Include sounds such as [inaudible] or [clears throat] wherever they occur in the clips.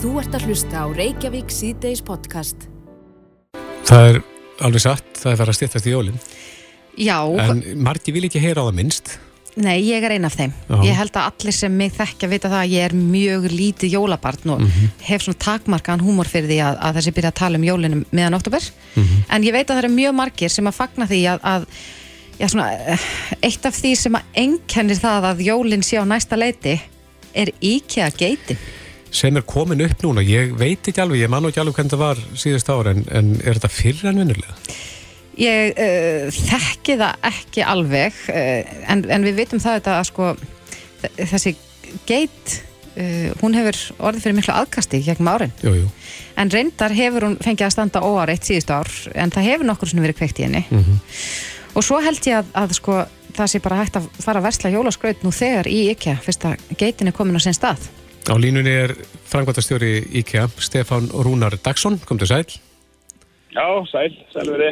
Þú ert að hlusta á Reykjavík síðdeis podcast. Það er alveg satt, það er farið að stýttast í jólinn. Já, En margi vil ekki heyra á það minnst. nei, ég er ein af þeim. Já. Ég held að allir sem mig þekkja vita það að ég er mjög lítið jólabarn og hef svona takmarkaðan húmor fyrir því að, að þessi byrja að tala um jólinum meðan oktober. En ég veit að það eru mjög margir sem að fagna því að, að já, svona, eitt af því sem að einkennir það að jólinn sé á næsta leiti er IKEA geitin. Sem er komin upp núna, ég veit ekki alveg, ég man ekki alveg hvernig það var síðust ára, en, en er þetta fyrir en vinnulega? Ég uh, þekki það ekki alveg uh, en, en við vitum það þetta að sko þessi geit uh, hún hefur orðið fyrir miklu aðkasti gegnum árin Jú, jú. en reyndar hefur hún fengið að standa óáreitt síðustu ár en það hefur nokkur svona verið kveikt í henni og svo held ég að, að sko það sé bara hægt að fara að versla jólaskraut nú þegar í IKEA fyrst að geitin er komin á sinn stað Á línunni er frangværtastjóri IKEA, Stefán Rúnar Dagsson, kom til sæl. Já, sæl, sælveri.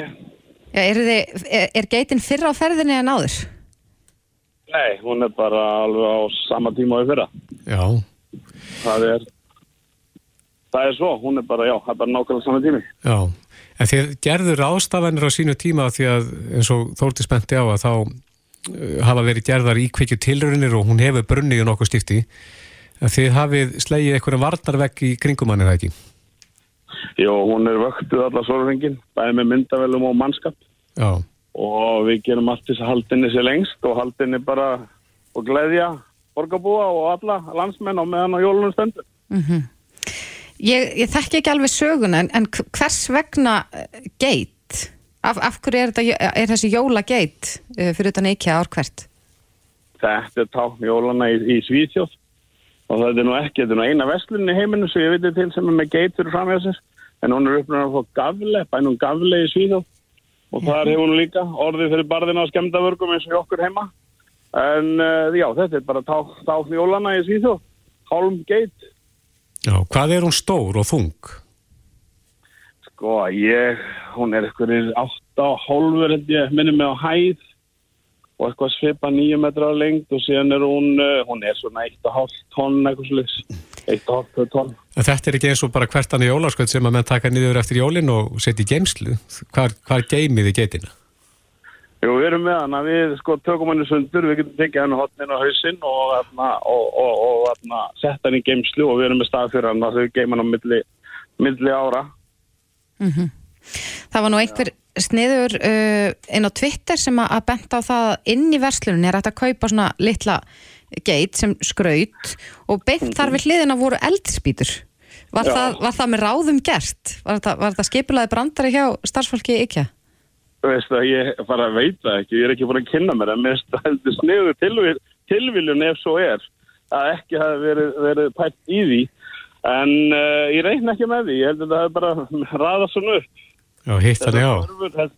Já, er, þið, er, er geitin fyrra á ferðinni en áður? Nei, hún er bara alveg á sama tíma á í fyrra. Já, Það er, það er svo, hún er bara, já, það er bara nákvæmlega sama tími. já. En þið gerður ástafanir á sínu tíma því að eins og Þórti spenti á að þá uh, hafa verið gerðar íkveikju tilrunir og hún hefur brunnið nokkuð stifti. En þið hafið slegið einhverjum varnarvegg í kringum hann eða ekki? Jó, hún er vöktuð alla sólringin, bæði með myndavellum og mannskap Já, og við gerum allt þess að haldinni sér lengst og haldinni bara og gleðja borgarbúa og alla landsmenn á meðan á jólunum stendur. Ég, ég þekki ekki alveg söguna en, en hvers vegna eh, geit? Af, af hverju er, þetta, er þessi jóla geit uh, fyrir utan IKEA ár hvert? Þetta er tákn jólana í, í Svíþjóð og það er nú ekki, þetta er nú eina vestlunni heiminu sem ég veit til sem er með geitur framhjá sér. En hún er uppnæður að fá gafle, bænum gafle í Svíþjóð. Og þar hefur hún líka orðið fyrir barðina á skemmtavörgum eins og okkur heima. En uh, já, þetta er bara tá- tákn jólana í Svíþjóð. Hálm geit já. Hvað er hún stór og þung? sko, ég, hún er eitthvað átta og hálfur minnum mig á hæð og eitthvað svipa nýju metra á lengd og síðan er hún, uh, hún er svona eitt og hálft tonn eitthvað og hálft tonn En þetta er ekki eins og bara hvert annað jólaskvöld sem að menn taka niður eftir jólin og setja í geimslu. Hvað, hvað geimið í geitina? Jú, við erum með hana, við sko tökum henni sundur, við getum tekið henni hotnin á hausinn og, og, og, og, og sett henni í geimslu og við erum með stað fyrir hann að þau geima hann á milli, milli ára. Það var nú einhver sniður uh, inn á Twitter sem að, að benda á það að inn í verslunin er að kaupa svona litla geit sem skraut og beint þar við hliðina voru eldspýtur. Var, það, var það með ráðum gert? Var það, var það skipulaði brandari hjá starfsfólki? Þú veist að ég bara veit það ekki, ég er ekki búin að kynna mér en mér finnst það heldur sniðu tilvil, tilviljun ef svo er að ekki hafi verið, verið pætt í því en uh, ég reikna ekki með því, ég held að það er bara raða svona upp. Já, hitt hann já. körfur, þess,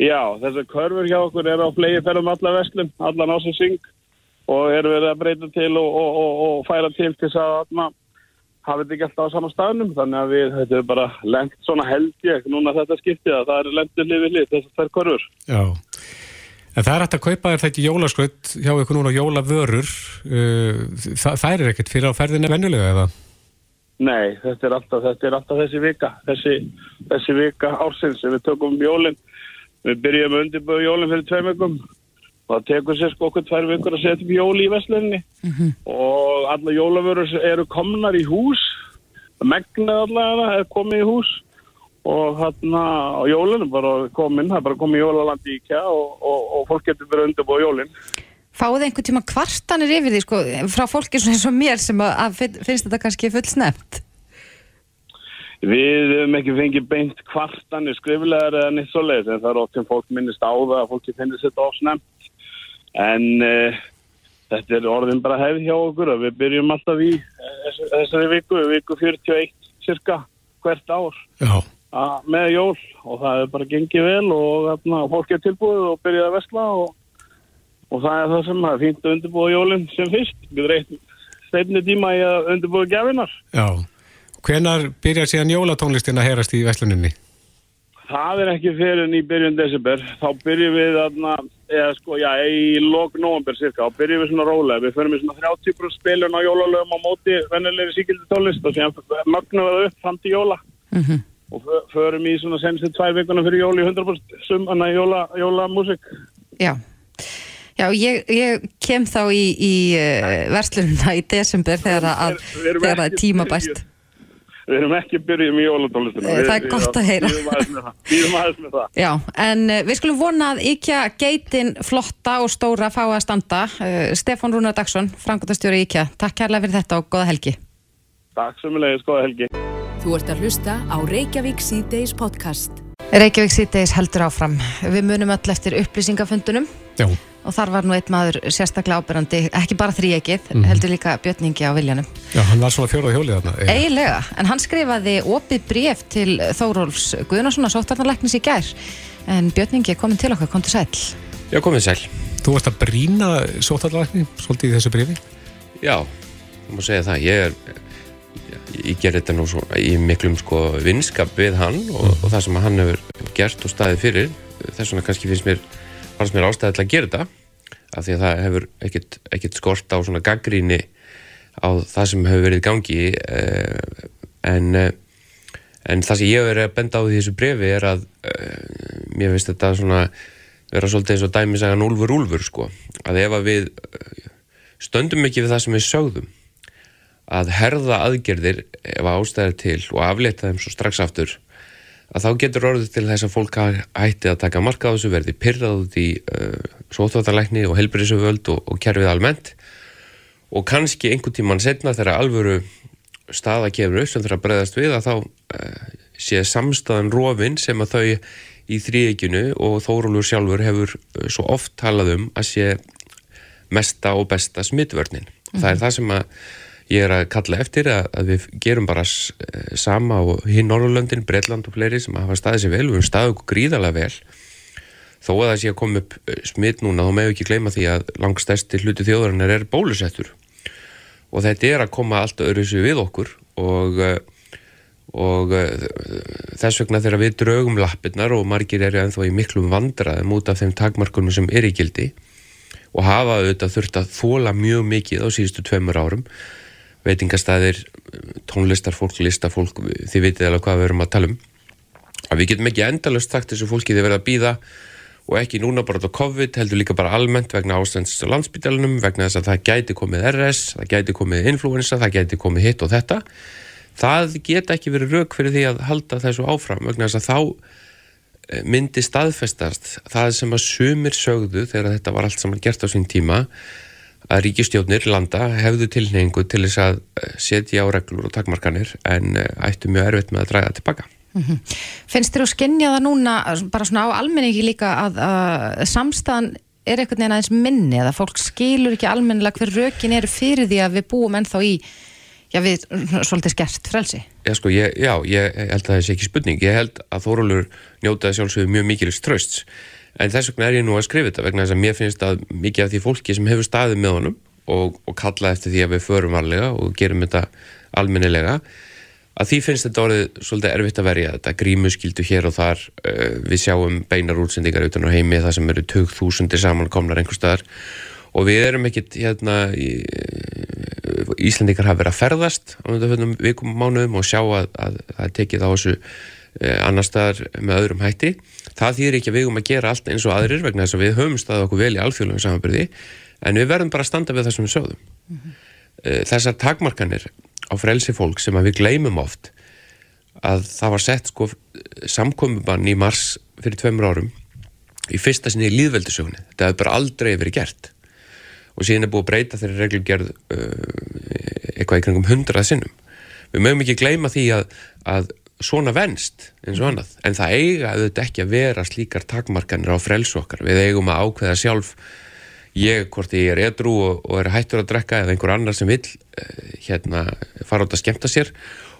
já, þessar körfur hjá okkur eru á flegi ferðum alla vestlum, allan á sem syng og eru verið að breyta til og, og, og, og færa til til þess að hafa þetta ekki alltaf á sama staðnum þannig að við, þetta er bara lengt svona held ég núna þetta skiptið að það er lengt hlið við hlið þessar tvær körfur. Já. En það er hægt að kaupa þér þetta jólaskvöld hjá ykkur núna jólavörur. Það, það er ekkert fyrir á ferðinni venjulega eða? Nei, þetta er alltaf, þetta er alltaf þessi vika, þessi, þessi vika ársins. Sem við tökum um jólinn. Við byrjum að undirbúða jólinn fyrir tveim vikum. Og það tekur sér sko okkur tvær vikur að setja upp jóli í vesluninni og alla jólavörur eru komnar í hús, megnið allavega er komið í hús. Og hérna á jólinn bara komin, það er bara komið jólalandi í IKEA og, og, og fólk getur verið að undirbúða jólinn. Fáðu einhvern tíma kvartanir yfir því sko, frá fólki eins og mér sem að, að fin- finnst þetta kannski full snemt? Við hefum ekki fengið beint kvartanir skriflegar eða neitt svo leiðis en það er oft sem fólk minnist á það að fólki finnist þetta ofsnemt en uh, þetta er orðin bara hefð hjá okkur og við byrjum alltaf í þess- þessari viku, viku 41 cirka hvert ár Já. að, með jól og það er bara gengið vel og þarna, fólk er tilbúið og byrjað að vesla og, og það er það sem það er fínt að undirbúa jólinn sem fyrst við reytum stefni tíma í að undirbúa gafinar Já. Hvenar byrjar síðan jólatónlistin að heyrast í vesluninni? Það er ekki fyrir en í byrjun desember. Þá byrjum við þarna eða sko, já, í lok november cirka, og byrjum við svona rólega, við förum í svona 30% spilun á jólalögum á móti vennilegri síkildi tólist og síðan mögnum við upp fram til jóla Mhm. og fö- förum í svona senstu tvær vikuna fyrir jóli 100% sum, annað jóla, jólamúsik. Já, já ég, ég kem þá í, í uh, verslununa í desember þegar að, erum þegar að tímabært. byrjuð. Við erum ekki byrjuð í jólatólistuna. Eh, það er gott að heyra. Við erum aðeins með það. Við erum aðeins með það. Já, en uh, við skulum vona að IKEA geitin flotta og stóra fá að standa. Stefán Rúnar Dagsson, frangotastjóri IKEA, takk kærlega fyrir þetta og góða helgi. Takk sem við leiðis, góða helgi. Þú ert að hlusta á Reykjavík C-Days podcast. Reykjavík síðdeis heldur áfram. Við munum öll eftir upplýsingafundunum Já, og þar var nú eitt maður sérstaklega ábyrrandi, ekki bara þríegið, Mhm. heldur líka bjötningi á viljanum. já, hann var svona fjórað hjólið þarna. eiginlega. Eiginlega, en hann skrifaði opið bref til Þórólfs Guðnarssonar sóttarnarlæknis í gær en Björningi er komin til okkar, kom til sæl Já, komið sæl. Þú varst að brína sóttalækni svolítið í þessu brifi? Já, þú má segja það. Ég er, ég ger þetta nú svo, í miklum sko vinskap við hann og, og það sem hann hefur gert og staðið fyrir. Þess vegna kannski finnst mér, fannst mér ástæði til að gera þetta. Af því að það hefur ekkit skort á svona gaggríni á það sem hefur verið gangi. Eh, en, eh, en það sem ég hefur verið að benda á því þessu brefi er að eh, mér finnst þetta svona vera svolítið eins og dæmisagan úlfur úlfur sko. Að ef að við stöndum ekki við það sem við sögðum að herða aðgerðir ef ástæðir til og aflétta þeim svo strax aftur að þá getur orðið til þess að fólk hætti að taka marka á þessu verði pyrrað út í uh, sóþvatalækni og helbriðsöföld og, og kerfið almennt og kannski einhvern tíman setna þegar alvöru staða kemur upp sem þeirra bregðast við að þá uh, sé samstæðan rofin sem að þau í þrýekjunu og Þórólur sjálfur hefur uh, svo oft talað um að sé mesta og besta smittvörnin. Það er það sem að ég er að kalla eftir að, að við gerum bara eh, sama og hinn Norrlöndin, Breitland og fleiri sem hafa staðið sér vel, við höfum staðið okkur gríðarlega vel. Þó að það sé að koma upp eh, smitt núna, þá meðu ekki gleyma því að langstæsti hluti þjóðarinnar er bólusettur. Og þetta er að koma allt öðru sér við okkur og eh, og þess vegna þegar við draugum lappirnar og margir eru ennþá í miklum vandraðum út af þeim takmarkunum sem er í gildi og hafa auðvitað þurft að þóla mjög mikið á síðustu tveimur árum veitingastæðir, tónlistarfólk, listafólk, þið vitið alveg hvað við erum að tala um. Að við getum ekki endalust sagt þessu fólki þið verða að býða og ekki núna bara á COVID, heldur líka bara almennt vegna ástændst á landsbytalanum, vegna þess að það gæti komið RS, það gæti komið influensa, það gæti komið hitt og þetta. Það geta ekki verið rauk fyrir því að halda þessu áfram, vegna þess að þá eh, myndi staðfestast það sem að sumir sögðu þegar þetta var allt saman gert á sín tíma að ríkistjónir landa hefðu tilhengu til þess að eh, setja á reglur og takmarkanir en eh, ættu mjög erfitt með að draga tilbaka. Finnst þér að skynja það núna bara svona á almenningi líka að, að samstæðan er einhvern veginn aðeins minni eða fólk skilur ekki almennilega hver rökin eru fyrir því að við búum ennþá í já við svolítið skert frelsi Já, sko, ég, já, ég held að það sé ekki spurning. Ég held að Þórólur njótaði sjálfsögðu mjög mikilvægt trösts. En þess vegna er ég nú að skrifa þetta vegna þess að mér finnst að mikið af því fólki sem hefur staðið með honum og, og kalla eftir því að við förum varlega og gerum þetta almennilega að því finnst þetta orðið svolítið erfitt að verja þetta grímuskildu hér og þar. Uh, við sjáum beinar útsendingar utan á heimi það sem eru 2000 samankomnar einhver staðar. Og við erum ekkit hérna í, Íslendingar hafa verið að ferðast á undanfjöndum vikum mánuðum og sjá að, að það tekið á þessu eh, annar staðar með öðrum hætti það þýðir ekki að við um að gera allt eins og aðrir vegna þess að við höfum staðið okkur vel í alþjóðlegum samanbyrði en við verðum bara að standa við það sem við sögðum mm -hmm. þessar takmarkanir á frelsi fólk sem að við gleymum oft að það var sett sko samkomiðbann í mars fyrir tveimur árum í fyrsta sinni í líðveldisögunni þetta hefur bara aldrei verið gert og síðan er búið að breyta þeirri reglugerð uh, eitthvað í kringum hundrað sinnum. Við mögum ekki gleyma því að, að svona venst eins og annað, en það eiga auðvitað ekki að vera slíkar takmarkanir á frelsu okkar. Við eigum að ákveða sjálf ég, hvort ég er edru og, og er hættur að drekka eða einhver annar sem vil uh, hérna fara út að skemmta sér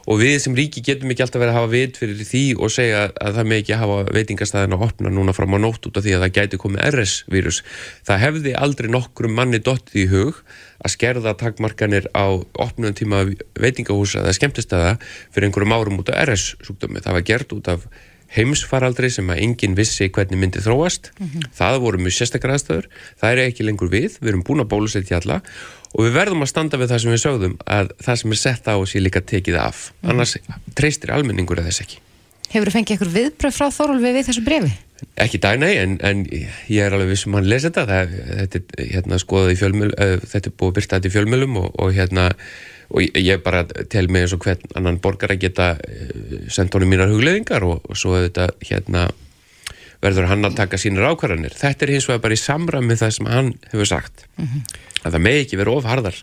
og við sem ríki getum ekki alltaf verið að hafa vit fyrir því og segja að það með ekki hafa veitingastæðin að opna núna fram á nótt út af því að það gæti komið RS-vírus. Það hefði aldrei nokkrum manni dottið í hug að skerða takmarkanir á opnum tíma veitingahúsa eða skemmtistæða fyrir einhverjum árum út af RS-sjúkdómi. Það var gert út af heimsfaraldri sem að enginn vissi hvernig myndi þróast. Það voru mjög sérstakar aðstöður það er ekki lengur við, við erum búin að bólusetja alla og við verðum að standa við það sem við sögðum að það sem er sett á sé líka tekið af. Annars treystir almenningur að þess ekki. Hefur þú fengið eitthvað viðbröð frá Þórólfi við þessu brefi? ekki dag nei, en, en ég er alveg vissum hann lesa þetta. Það, þetta er hérna, skoðað í fjölmjöl uh, þetta er búið að byrta þetta í fjölmjölum og, og hérna og ég, bara tel mig eins og hvern annan borgar að geta sendt honum mínar hugleðingar og, og svo þetta hérna verður hann að taka sínar ákvarðanir. Þetta er hins vegar bara í samræmi það sem hann hefur sagt. Að það megi ekki vera of harðar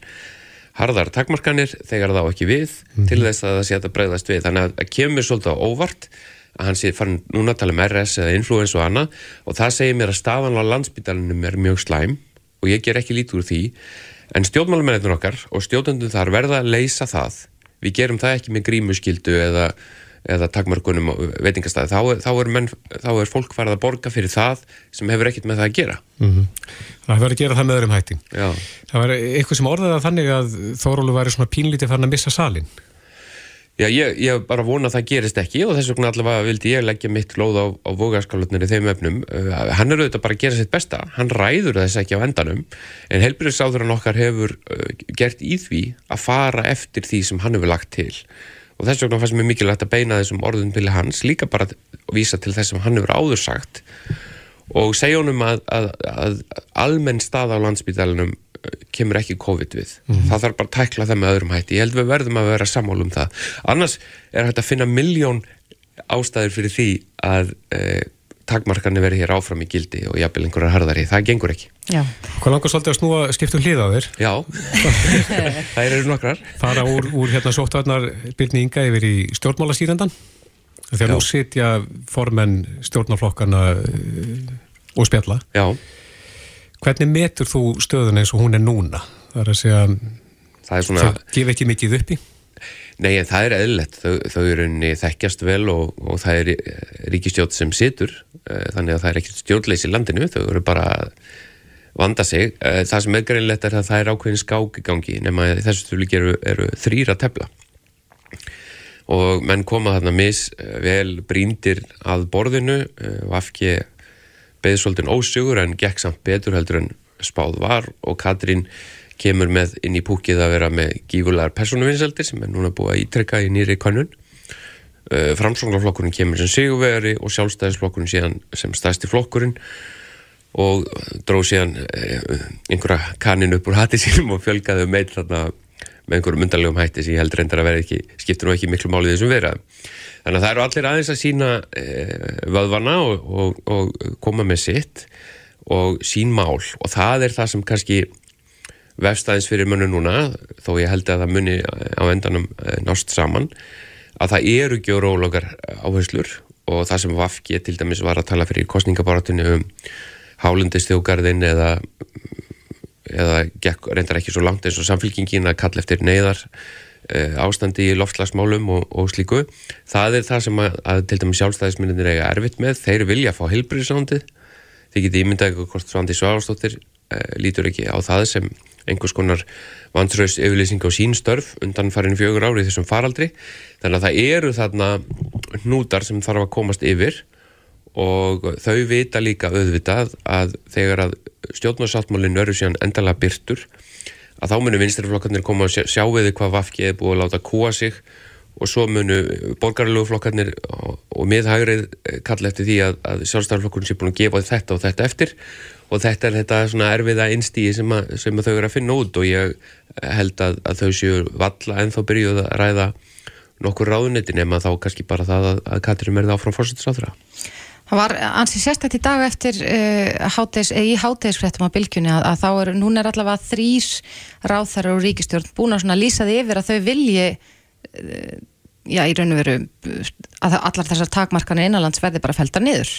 harðar takmarkanir þegar þá ekki við til þess að það sé að það bregðast við. Þannig að það kemur svolítið á óvart að hann sé farin núna að tala um RS eða influens og annað og það segir mér að staðan á landsbytalinum er mjög slæm og ég ger ekki lítið úr því. En stjórnmálumennir okkar og stjórnundum þar verða að leysa það. Við gerum það ekki með grímuskildu eða, eða takmörkunum veitingastæði þá, þá, er menn, þá er fólk farið að borga fyrir það sem hefur ekkert með það að gera Það verður að gera það með öðrum hætti. Já, Það var eitthvað sem orðaði það þannig að Þórólu væri svona pínlítið farin að missa salin. Já ég, ég bara vona að það gerist ekki og þess vegna allavega vildi ég leggja mitt lóð á, á vogaskálanir í þeim efnum. Uh, hann er auðvitað bara að gera sitt besta, hann ræður þess ekki á endanum, en helbriðsáðurinn okkar hefur uh, gert í því að fara eftir því sem hann hefur lagt til. Og þess vegna fannst mér mikilvægt að beina þessum orðum til hans, líka bara að vísa til þess sem hann hefur áður sagt og segja honum að, að, að almenn stað á landsbytalinum kemur ekki COVID við. Það þarf bara að tækla það með öðrum hætti. Ég held við verðum að vera sammála um það. Annars er hægt að finna miljón ástæður fyrir því að e, takmarkarnir veri hér áfram í gildi og jafnvel einhverjar harðari. Það gengur ekki. Já. Hvað langar svolítið að snúa skiptum hlið á þér? Já, [laughs] það eru nokkrar. Fara úr, úr hérna sóttvarnar byrni ynga yfir í stjórnmálasýrandan? Þegar Já. nú sitja formenn stjórnarflokkana uh, og spjalla. Já, Hvernig metur þú stöðun eins og hún er núna? Það er að segja, það er svona... þau gef ekki mikið uppi? Nei, en það er eðlilegt, þau, eru henni þekkjast vel og, og það er eh, ríkistjórn sem situr, eh, þannig að það er ekkert stjórnleysi í landinu, þau eru bara vanda sig. Eh, Það sem er greinlegt er að það er ákveðin skák í gangi, nema þessu stúlík eru, eru þrýra tefla. Og menn koma þarna mis vel bríndir að borðinu, Vafki beðið svolítið ósugur en gekk samt betur heldur en spáð var og Katrín kemur með inn í púkið að vera með gífulegar persónuvinseldir sem er núna búið að ítrekka í nýri kannun uh, Framsóknarflokkurinn kemur sem sigurvegari og sjálfstæðisflokkurinn síðan sem stæsti flokkurinn og dróð síðan uh, einhverja kanin upp úr hati [laughs] sínum og fjölgaði um meitt þarna með einhverjum undarlegum hætti sem ég held reyndar að vera ekki skiptir nú ekki miklu máli þessum vera þannig að það eru allir aðeins að sína uh, vöðvana og, og, og koma með sitt og sín mál og það er það sem kannski vefstæðins fyrir munnu núna þó ég held að það muni á endanum eh, nást saman að það eru geurólokar áherslur og það sem Vafki til dæmis var að tala fyrir kostningabaratunni um hálundistjókarðin eða eða gekk reyndar ekki svo langt eins og samfélkingin að kalla eftir neyðar uh, ástandi í loftslagsmálum og, og slíku. Það er það sem að, að til dæmis sjálfstæðisminninir eiga erfitt með. Þeir vilja fá heilbriðsándið. Þið getið ímyndað ykkur hvort Svandi Svagastóttir uh, lítur ekki á það sem einhvers konar vantraust yfirlýsing á sín störf undan farin fjögur ári þessum faraldri. Þannig að það eru þarna hnútar sem þarf að komast yfir og þau vita líka auðvitað að þegar að stjórnarsáttmálinn verður síðan endalega byrtur að þá munu vinstriflokkarnir koma að sjá, við hvað Vafki er búið að láta kúa sig og svo munu borgarlegu flokkarnir og, og miðhægrið kalla eftir því að, að sjálfstæðarflokkurinn sé búin að gefa þetta og þetta eftir og þetta er þetta svona erfiða einstíi sem, sem þau eru að finna út og ég held að, að þau séu valla en þá byrjuð að ræða nokkur ráðunetti nema þá kannski bara það að, að Katrin verði áfram fórsettisáþra. Það var ansi sérstætt í dag eftir uh, háteis, eh, í hátegisfréttum á bylgjunni að, að þá er, núna er allavega þrýs ráþærar og ríkistjórn búin að lýsa því yfir að þau vilji uh, já, í raun og veru að allar þessar takmarkanir innanlands verði bara felda niður.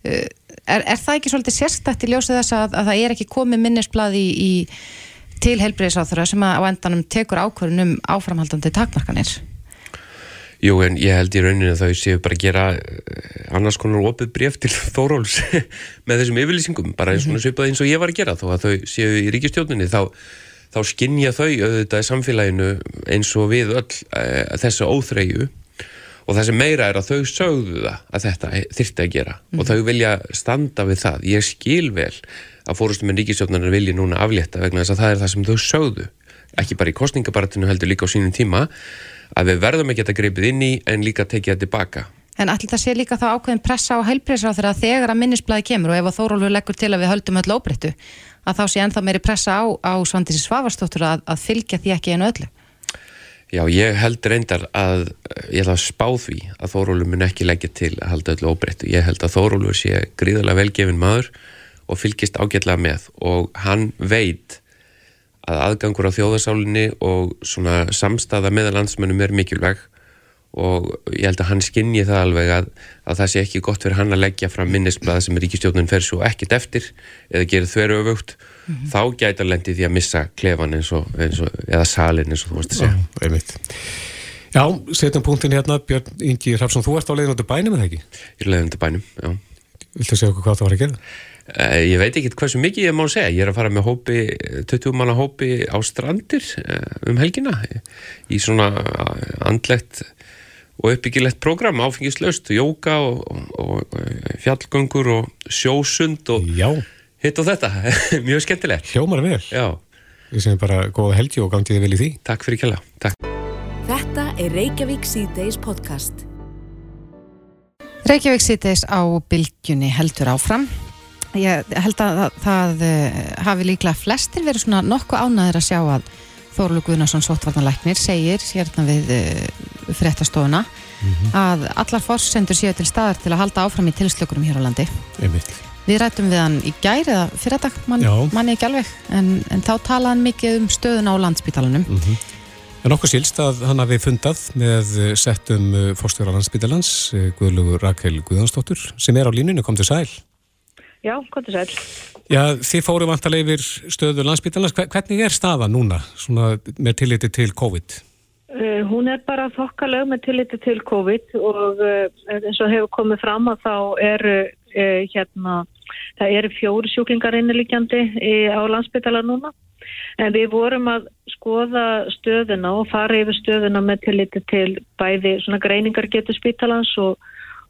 Uh, er, er það ekki svolítið sérstætt í ljósið þess að, að það er ekki komið minnisblad í, í til helbriðisáþara sem að á endanum tekur ákvörðun um áframhaldandi takmarkanir? Jú, en ég held í rauninu að þau séu bara að gera eh, annars konar opið bref til [laughs] Þóróls [laughs] með þessum yfirlýsingum, bara eins og svipað eins og ég var að gera. Þó að þau séu í ríkistjórninni þá, þá skinnja þau auðvitað í samfélaginu eins og við öll e, þessa óþreyju og það sem meira er að þau sögðu það að þetta þyrfti að gera. Og þau vilja standa við það. Ég skil vel að fórustum en ríkisjóknarnar vilji núna aflétta vegna þess að það er það sem þau sögðu. Ekki bara í kostningabaratinu heldur líka á sínum tíma að við verðum ekki að greipið inn í en líka tekið það tilbaka. En allir það sé líka þá ákveðin pressa á heilbreyðsra þegar að minnisblæði kemur og ef að Þórólfur leggur til að við höldum öll óbreyttu að þá sé ennþá meiri pressa á, á Svandísi Svavarstóttur að, að fylgja því ekki einu öllu. Já, ég held reyndar að ég ætla að spá því að Þórólfur mun ekki leggja til að halda öllu óbreyttu. Ég held að Þórólfur sé gríðarlega velgefin maður og fylgist ágætlega með og hann veit að aðgangur á þjóðasálinni og svona samstaða meðal landsmönnum er mikilvæg og ég held að hann skinnji það alveg að, að það sé ekki gott fyrir hann að leggja fram minnisblad sem ríkistjónin fer svo ekkit eftir eða gerir þveru öfugt mm -hmm. þá gæti að lendi því að missa klefan eins og, eins og eða salin eins og þú vorst að segja Já, Já setjum punktin hérna Björn Ingi Hrafsson, þú ert á leiðin út af bænum eða ekki? Ég er leiðin út af bænum, já Viltu segja okkur hvað það var að gera? Uh, ég veit ekki hversu mikið ég má segja ég er að fara með hópi, 20 manna hópi á strandir uh, um helgina í svona andlegt og uppbyggilegt program, áfengislaust, jóka og, og, og fjallgöngur og sjósund og Já. Hitt og þetta, [laughs] mjög skemmtilegt Hljómar vel, Já, við sem bara góða helgi og gangiði vel í því takk fyrir kjalla Takk Þetta er Reykjavík C-Days podcast. Reykjavík sýtis á bylgjunni heldur áfram. Ég held að það, það eh, hafi líklega flestir verið svona nokkuð ánæður að sjá að Þórlu Guðnarsson Sotvarnalæknir segir hérna við uh, fréttastofuna að allar forsendur séu til staðar til að halda áfram í tilslökurum hér á landi. Einmitt. Við rættum við hann í gær eða fyrirdag, mann Já. man ég ekki alveg, en, en þá talaði hann mikið um stöðuna á landsbítalanum. En okkur sílst að hann hafi fundað með settum fórstjóra landsbytalans, Guðlugur Rakel Guðjónsdóttur, sem er á línunni, kom til sæl. Já, hvað er sæl? Já, þið fóru vantarlega yfir stöðu landsbytalans. Hvernig er staða núna, svona með tilliti til COVID? Uh, hún er bara þokkaleg með tilliti til COVID og uh, eins og hefur komið fram að þá eru uh, hérna, það eru fjóri sjúklingar innilíkjandi á landsbytala núna. En við vorum að skoða stöðuna og fara yfir stöðuna með tilliti til bæði svona greiningar getur spítalans og,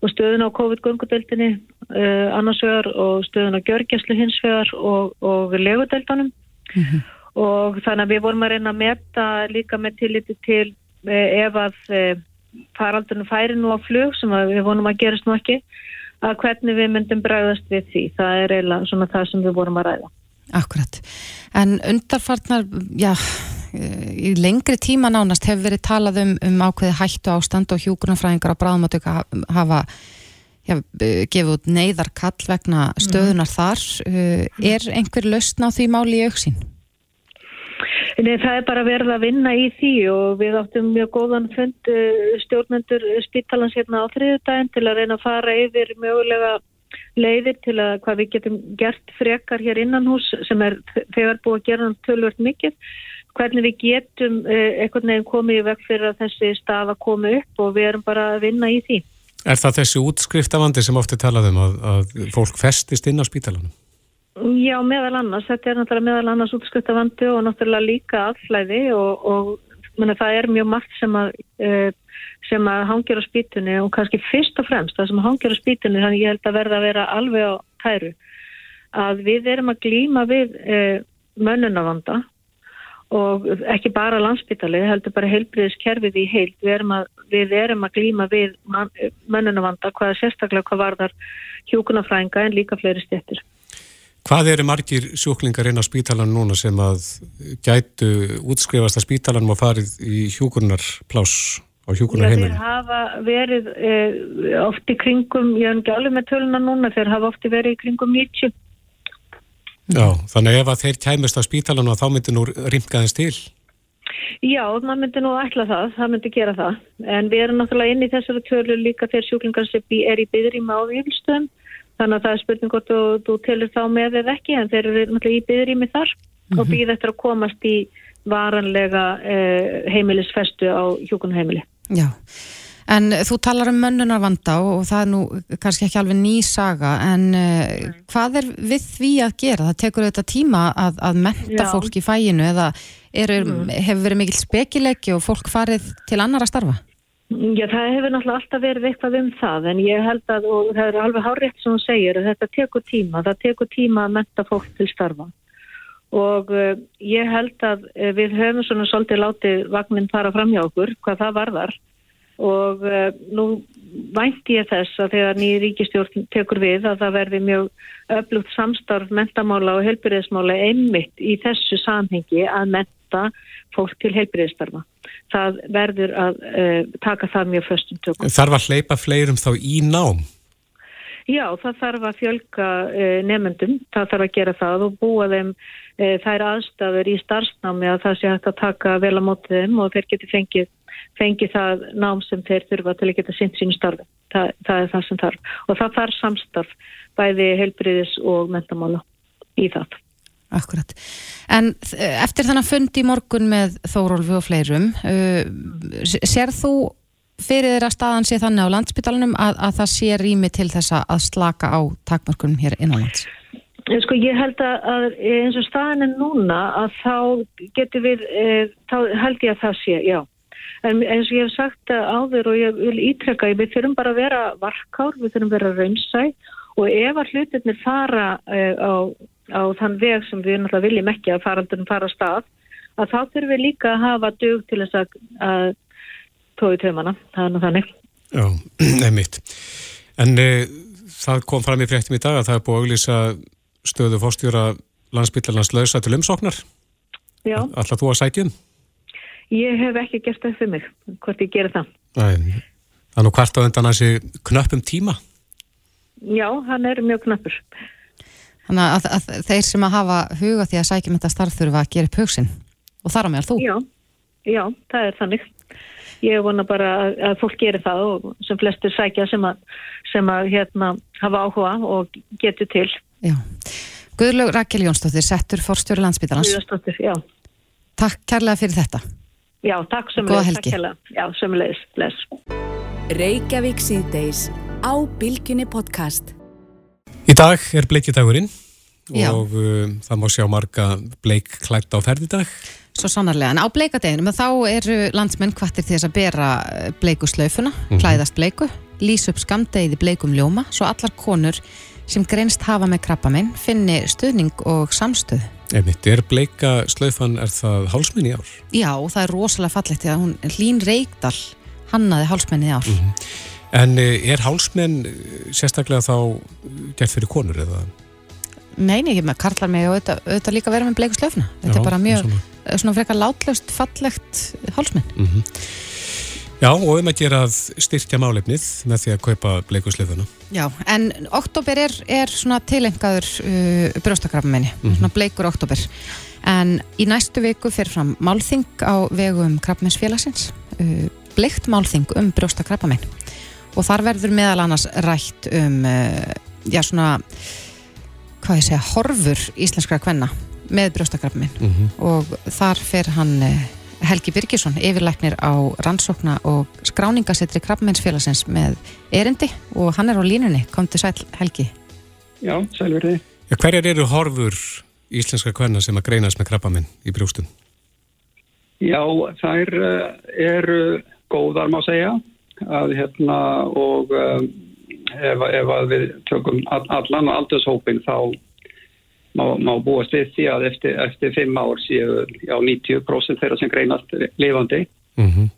og stöðuna á COVID-göngudeldinni uh, annars vegar og stöðuna á gjörgjæslu hins vegar og, og legudeldanum. Og þannig að við vorum að reyna að meta líka með tilliti til uh, ef að uh, faraldunum færi nú á flug sem við vonum að gerast nú ekki að hvernig við myndum bregðast við því. Það er eiginlega svona það sem við vorum að ræða. Akkurat. En undarfarnar, já, eh, í lengri tíma nánast hefur verið talað um, um ákveði hættu ástand og hjúgrunafræðingar á bráðmátöku hafa já, eh, gefið út neyðarkall vegna stöðunar þar. Eh, Er einhver lausn á því máli í auksín? Nei, það er bara verið að vinna í því og við áttum mjög góðan fund uh, stjórnendur spítalans hérna á þriðudaginn til að reyna að fara yfir mögulega leiðir til að hvað við getum gert frekar hér innan hús sem er þegar búið að gera hann tölvört mikið hvernig við getum uh, einhvern veginn komið í veg fyrir að þessi stað að koma upp og við erum bara að vinna í því. Er það þessi útskriftavandi sem ofti talað um að, að fólk festist inn á spítalanum? Já, meðal annars. Þetta er náttúrulega meðal annars útskriftavandi og náttúrulega líka aðflæði og, og meni, það er mjög margt sem að, uh, sem að hangir á spýtunni og kannski fyrst og fremst það sem hangir á spýtunni þannig ég held að verða að vera alveg á tæru að við erum að glýma við uh, mönnunavanda og ekki bara landsbytali, heldur bara heilbriðiskerfið í heild. Við erum að, við erum að glýma við man, mönnunavanda hvaða sérstaklega hvað varðar hjúkunafrænga en líka fleiri stjættir. Hvað eru margir sjúklingar inn á spítalan núna sem að gætu útskrifast að spítalanum og farið í hjúkunarplás á hjúkunarheimilinu? Þeir hafa verið e, oft í kringum, ég er ekki alveg með töluna núna, þeir hafa oft verið í kringum 90. Já, þannig ef að þeir kæmust á spítalanum þá myndir nú rimkaðins til? Já, maður myndi nú ætla það, það myndi gera það. En við erum náttúrulega inn í þessari tölu líka þegar sjúklingar sem er í byðrýma á yfirstöðum. Þannig að það er spurning hvort þú, þú telur þá með eða ekki, en þeir eru náttúrulega í byðrými þar og býð eftir að komast í varanlega eh, heimilisfestu á hjúkunheimili. Já, en þú talar um mönnunarvanda og það er nú kannski ekki alveg ný saga, en uh, hvað er við því að gera? Það tekur auðvitað tíma að, að menta Já. fólk í fæginu eða er, hefur verið mikill spekileggi og fólk farið til annar að starfa? Já, það hefur náttúrulega alltaf verið eitthvað um það en ég held að, og það er alveg hárétt sem hún segir, að þetta tekur tíma, það tekur tíma að menta fólk til starfa. Og uh, ég held að uh, við höfum svona svolítið látið vagnin fara fram hjá okkur, hvað það varðar. Og uh, nú vænti ég þess að þegar nýjir ríkistjórn tekur við að það verði mjög öflugt samstarf mentamála og helbyrðismála einmitt í þessu samhengi að menta fólk til helbyrðistarfa það verður að uh, taka það mjög föstum tökum. Þarf að hleypa fleirum þá í nám? Já, það þarf að fjölga uh, nefnendum, það þarf að gera það og búa þeim uh, þær aðstafur í starfsnámi að það sé hægt að taka vel á mótið þeim og þeir geti fengið, fengið það nám sem þeir þurfa til að geta sint sínu starfi. Það, það er það sem þarf og það þarf samstarf bæði heilbriðis og mentamála í það. Akkurat. En eftir þannig að fundi í morgun með Þórólfi og fleirum, uh, sér þú fyrir þeirra staðan sé þannig á landsbytalanum að, að það sé rými til þess að slaka á takmarkunum hér innanlands? Sko ég held að, eins og staðan er núna að þá getur við, e, þá held ég að það sé, já. En eins og ég hef sagt áður og ég vil ítrekka, við þurfum bara að vera varkár, við þurfum að vera raunsæ og ef að hlutirnir fara e, á á þann veg sem við náttúrulega viljum ekki að farandunum fara á stað að þá þurfum við líka að hafa dög til þess að, að tói tömana, það er nú þannig. Já, [clears throat] nefnitt En e, það kom fram í fréttum í dag að það er búið að auglýsa stöðu fórstjóra landsbytlarnas lausa til umsóknar. Já. Alltaf þú að sætjum? Ég hef ekki gert það fyrir mig, hvort ég gerir það. Er nú hvert á undan þessi knöppum tíma. Já, hann er mjög knöppur Þannig að, að þeir sem að hafa huga því að sækjum þetta starf þurfa að gera upp hugsin og þar á meðal þú. Já, já, það er þannig. Ég vona bara að, að fólk gerir það og sem flestir sækja sem að, sem að hérna, hafa áhuga og getur til. Já. Guðlaug Rakel Jónsdóttir, settur fórstjóri landsbytarnas. Guðlaug, já. Takk kærlega fyrir þetta. Já, takk sömulegis. Takk kærlega. Já, sömulegis. Bless. Reykjavík síðdeis á Bilginni podcast. Í dag er bleikidagurinn og uh, það má sjá marga bleik klætt á ferdidag. Svo sannarlega, en á bleikadeginum þá eru landsmenn kvartir til þess að bera bleikuslaufuna, mm -hmm. klæðast bleiku, lýsa upp skamdegið í bleikum ljóma, svo allar konur sem greinst hafa með krabbamenn finni stuðning og samstöð. Einmitt, er bleika slaufan, er það hálsmenni ár? Já, það er rosalega fallegt því að hún Lín Reykdal hannaði hálsmenni ár. Mm -hmm. En eh, er hálsmenn eh, sérstaklega þá gert fyrir konur eða? Nei, ekki með karlar og auðvitað, auðvitað líka vera með bleiku slöfna. Þetta Já, er bara mjög svona, eh, svona frekar látlöst, fallegt hálsmenn. Mm -hmm. Já, og um að gera að styrkja málefnið með því að kaupa bleiku slöfuna. Já, en oktober er, er svona tilengaður uh, brjóstakrafmenni, mm -hmm. svona bleikur oktober. En í næstu viku fyrir fram málþing á vegum krafmennsfélagsins, uh, bleikt málþing um brjóstakrafamenn og þar verður meðal annars rætt um uh, já svona hvað ég segja, horfur íslenskra kvenna með brjóstakrafminn mm -hmm. og þar fer hann uh, Helgi Birgisson, yfirleiknir á rannsókna og skráningasettri krafmennsfélagsins með erindi. Og hann er á línunni, kom til sæl Helgi. Já, sælverði ja, Hverjar eru horfur íslenskra kvenna sem að greinas með krafamenn í brjóstum? Já, þær uh, eru góðar má segja að hérna og um, ef, ef við tökum allan aldurshópin þá má, má búast við því að eftir, eftir fimm ár séu já, 90% þeirra sem greinast lifandi mm -hmm.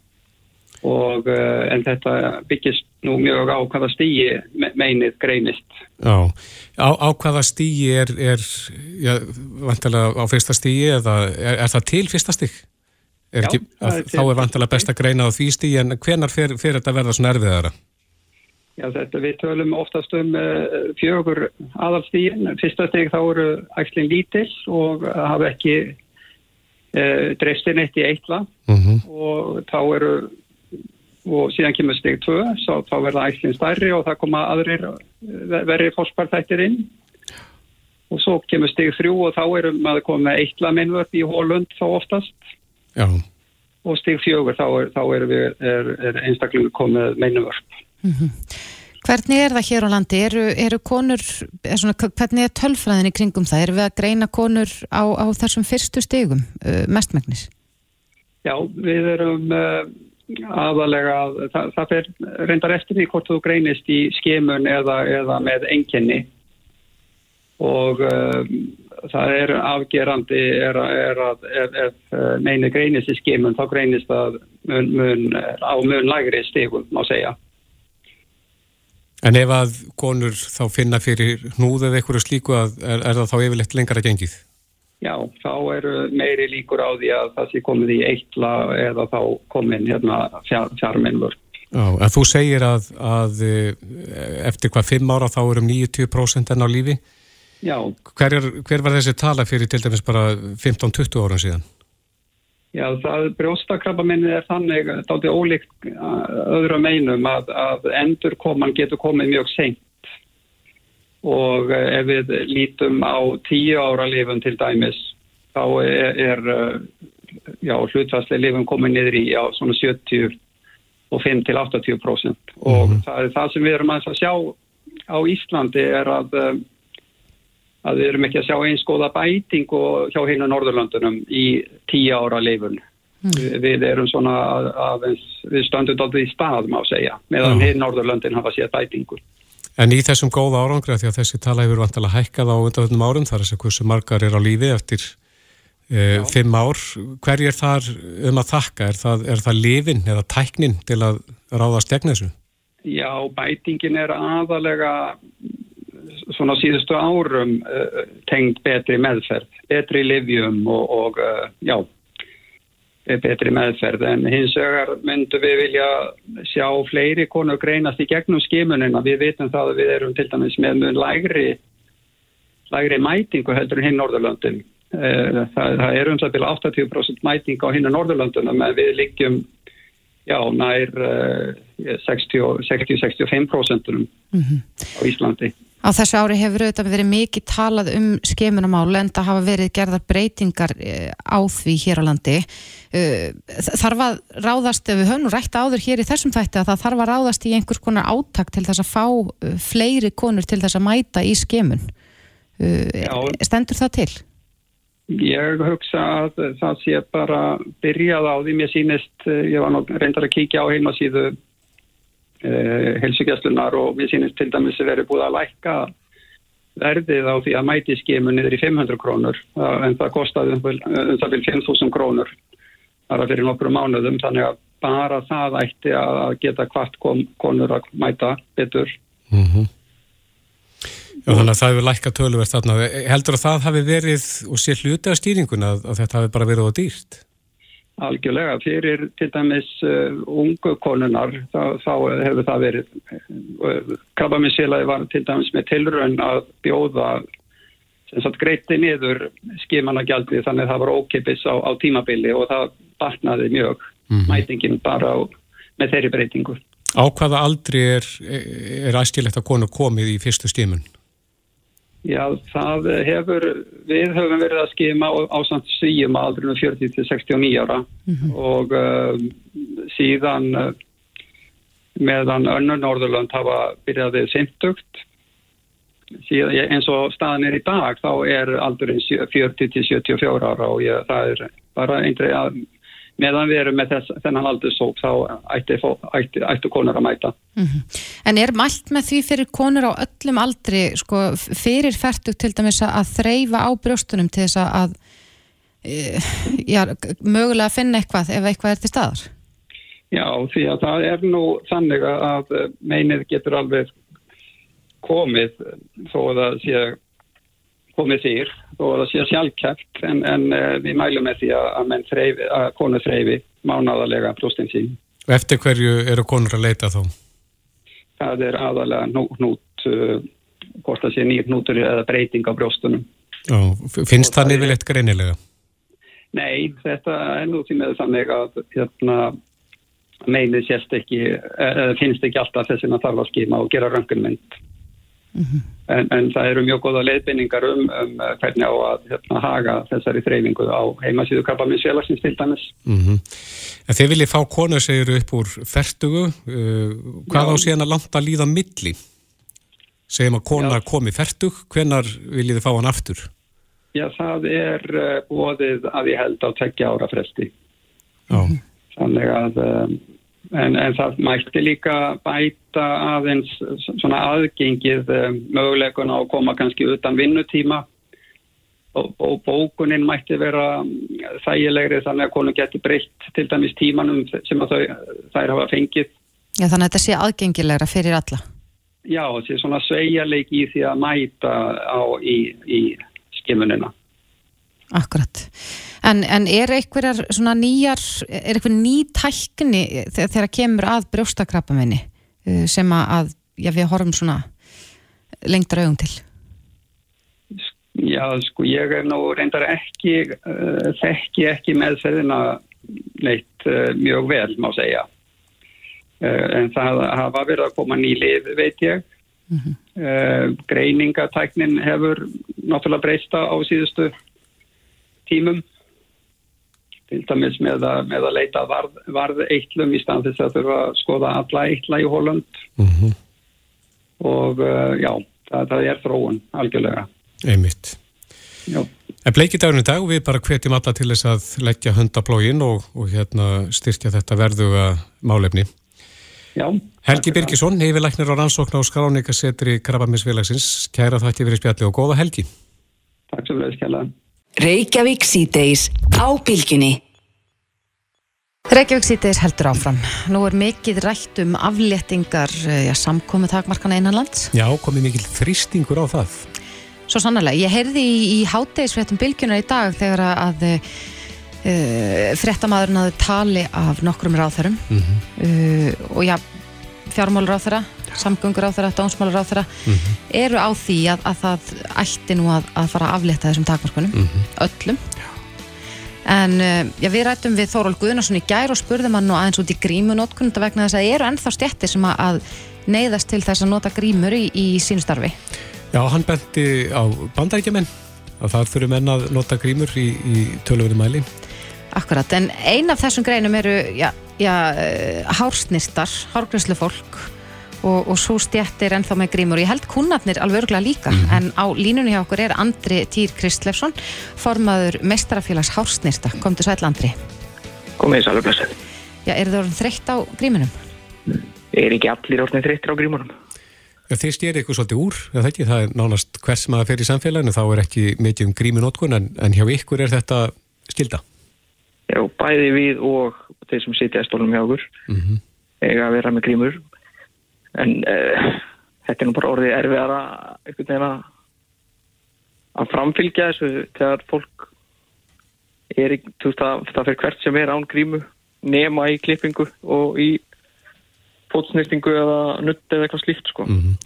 og uh, en þetta byggist nú mjög á hvaða stígi meinið greinist Já, á, á hvaða stígi er, er já, vantilega á fyrsta stígi eða er, er það til fyrsta stíg? Er ekki, Já, er þá er vantilega best að greina á því stíð en hvenar fyrir þetta verða svona erfiðara? Já, þetta við tölum oftast um uh, fjögur aðalstíðin. Fyrsta stíð þá eru æxlinn lítill og hafa ekki uh, dreifstinn eitt í eitla uh mhm. -huh. og þá eru og síðan kemur stíð 2 þá verða æxlinn stærri og það koma aðrir verið fórspærþættir inn og svo kemur stíð 3 og þá eru maður komið með eitla minnvörð í hólund þá oftast Já. og stig fjögur þá er, þá er, er, er einstaklega komið meinumvörp. Mm -hmm. Hvernig er það hér á landi? Eru, eru konur, er svona, hvernig er tölfræðin í kringum það? Eru við að greina konur á, á þessum fyrstu stigum uh, mestmægnis? Já, við erum uh, aðalega að það, það fer reyndar eftir því hvort þú greinist í skemun eða, eða með enginni og um, það er afgerandi er, er að ef, ef meini greinist í skemun þá greinist það mun, mun, á mun lægri stegum má segja. En ef að konur þá finna fyrir hnúð eða eitthvað slíku að er, er það þá yfirleitt lengra gengið? Já, þá eru meiri líkur á því að það sé komið í eitla eða þá komin hérna fjárminnur. Já, en þú segir að, að eh, eftir hvað fimm ára þá erum 90% enn á lífi. Já. Hver, er, hver var þessi tala fyrir til dæmis bara 15-20 ára síðan? Já, það brjóstakrabbaminnið er þannig, er aldrei ólíkt öðru meinum að, að endurkoman getur komið mjög seint og eh, ef við lítum á tíu ára lifun til dæmis þá er, er eh, já, hlutværslega lifun komið niður í já, svona 70 og 5 til 80% mm -hmm. og mhm. það er það sem við erum að sjá á Íslandi er að eh, að við erum ekki að sjá eins góða bæting hjá hinn á Norðurlandunum í tíu ára lifun mm. við, erum svona að, að við stöndum alltaf í stað má segja meðan mm. hinn Norðurlandin hafa séð bætingur En í þessum góða árangri að því að þessi tala hefur vantilega hækkað á undanvöldum árum þar er þess að hversu margar er á lífi eftir uh, fimm ár. Hver er þar um að þakka? Er það, er það lifin eða tæknin til að ráðast gegn þessu? Já, bætingin er aðalega svona síðustu árum uh, tengd betri meðferð, betri livjum og, og uh, já, betri meðferð en hins vegar myndum við vilja sjá fleiri konur greinast í gegnum skimunina. Við vitum það að við erum til dæmis með mjög lægri, lægri mætingu heldur hinn Norðurlöndin. Eh, það, það er um það byrja 80% mæting á hinn Norðurlöndunum en við liggjum já, nær 60-65% mm -hmm. á Íslandi. Á þessu ári hefur auðvitað verið mikið talað um skemunamál en það hafa verið gerðar breytingar eh, á því hér á landi. Eh, þarf að ráðast, við höfum nú rætt áður hér í þessum þætti að það þarf að ráðast í einhvers konar áttak til þess að fá eh, fleiri konur til þess að mæta í skemun. Já. Stendur það til? Ég hugsa að það sé bara byrjað á því mér sínist, ég var nú reyndar að kíkja á heimasíðu helsugjastlunar og við sínum til dæmis að verið búið að lækka verðið á því að mæti skemu niður í 500 krónur en það kostaði um það vil 5.000 krónur þar að fyrir nokkru mánuðum þannig að bara það ætti að geta hvart konur að mæta betur mm -hmm. Já, þannig að það hefur lækka tölverð þarna. Heldur að það hafi verið og sé hluti af stýringuna að þetta hafi bara verið á dýrt? Algjörlega, fyrir til dæmis uh, ungu konunar þá, þá hefur það verið uh, krabbaminsfélagi var til dæmis með tilraun að bjóða greiti niður skimanagjaldið þannig að það var ókipis á, á tímabili og það barnaði mjög mm mætingin bara á, með þeirri breytingu. Á hvaða aldri er, er æskilegt að konu komið í fyrstu skimun? Já, það hefur, við höfum verið að skima á, á samt síum aldrinu 40-69 ára mm -hmm. og uh, síðan uh, meðan önnur Norðurland hafa byrjaðið simtugt eins og staðan er í dag þá er aldurinn 40-74 ára og ég, það er bara eindrið að meðan við erum með þess, þennan aldursók þá ætti, ætti, ætti konur að mæta. Mm -hmm. En er mælt með því fyrir konur á öllum aldri sko, fyrir færtug til dæmis að þreyfa á brjóstunum til þess að e, já, mögulega finna eitthvað ef eitthvað er til staðar? Já, því að það er nú þannig að meinið getur alveg komið þó að það sé komið þýr og það sé sjálfkæft en, en uh, við mælum með því að, þreifi, að konur þreyfi mánadarlega brústinn sín. Eftir hverju eru konur að leita þá? Það er aðalega nú, nút, uh, hvort það sé nýjum nútur eða breyting á brjóstunum. Ó, finnst það nefnilegt greinilega? Nei, þetta er nú því með þannig að hérna, meinið sést ekki, eða finnst ekki alltaf þess að það þarf að skima og gera röngunmynd. Mm -hmm. en, en það eru mjög goða leiðbynningar um, um hvernig á að hérna, haga þessari þreyfingu á heimasíðu krabbaminsfélagsins til dæmis. Mm -hmm. En þið viljið fá konur segjur upp úr fertugu, uh, hvað Já. á síðan að landa að líða milli? Segjum að konar Já. komi fertug, hvenar viljið þið fá hann aftur? Já, það er uh, bóðið að ég held á tekja ára fresti. Já. Þannig að um, en, en það mætti líka bæta aðeins svona aðgengið um, möguleikuna að koma kannski utan vinnutíma og, og bókunin mætti vera þægilegri þannig að konu getur breytt til dæmis tímanum sem þau, þær hafa fengið. Já, þannig að þetta sé aðgengilegra fyrir alla. Já, þessi svona sveigjarleik í því að mæta á í, í skimunina. Akkurat. En, en er svona nýjar, er einhver ný tækni þegar kemur að brjóstakrapamenni uh, sem að, já, við horfum svona lengtar augum til? Já, sko, ég er nú reyndar ekki, uh, þekki ekki meðferðina neitt uh, mjög vel, má segja. Uh, en það hafa verið að koma nýlið, veit ég. Mm -hmm. Greiningatæknin hefur náttúrulega breysta á síðustu tímum til dæmis með að, með að leita varð, varð eittlum í stand þess að þurfa að skoða alla eitla í Holland mm -hmm. og uh, já, það, það er þróun algjörlega. Einmitt. Já. En bleikið dagunum dag við bara hvetjum alla til þess að leggja hundablógin og, og hérna styrkja þetta verðuga málefni. Já. Helgi Birgisson, hefilæknir á rannsókn á skráningasetri Krabamisfélagsins, kæra þætti verið spjalli og góða helgi. Takk svo verið skjælaðan. Reykjavík síðdeis á bylginni. Reykjavík síðdeis heldur áfram. Nú er mikið rætt um afléttingar ja, samkomi takmarkana innanlands. Já, komið mikil þrýstingur á það. Svo sannlega. Ég heyrði í, í hátdeisfréttum bylgjunar í dag þegar að uh, fréttamaðurinn aðu tali af nokkrum ráþarum mm -hmm. uh, og já, fjármálur ráþara samgöngur á þeirra, dónsmálur á þeirra mm -hmm. eru á því að, að það ætti nú að, að fara að aflétta þessum takmarkunum mm -hmm. öllum en uh, já, við rættum við Þóról Guðnarsson í gær og spurðum hann nú aðeins út í grímunótkun þetta vegna þess að eru ennþá stjættir sem að, neyðast til þess að nota grímur í, í sínu starfi. Já, hann benti á bandaríkjumenn að það þurfum menn að nota grímur í, í tölvöðu mæli. Akkurat, en ein af þessum greinum eru já, já, hársnistar, hárgræslu fólk og, og svo stjættir ennþá með grímur ég held kunnarnir alveg örgulega líka mm -hmm. en á línunni hjá okkur er Andri Týr Kristlefsson formaður meistarafélags Hársnirsta, kom til sæl Andri Komið sælu blessið Já, er það orðin þreytt á grímunum? Er ekki allir orðin þreyttir á grímunum? Já, þeir stjæri eitthvað svolítið úr það, ekki, það er nánast hvers maður fer í samfélaginu þá er ekki mikið um grímunótkun en, en hjá ykkur er þetta skilda Já, bæði við og þeir sem sitja í stólum hjá okkur mm -hmm. eiga að vera með grímur en uh, þetta er nú bara orðið erfiðara einhvern veginn að framfylgja þessu þegar fólk er í, þú veist að það fyrir hvert sem er án grímu nema í klippingu og í fótsnýstingu eða nutt eða eitthvað slíkt sko mm -hmm.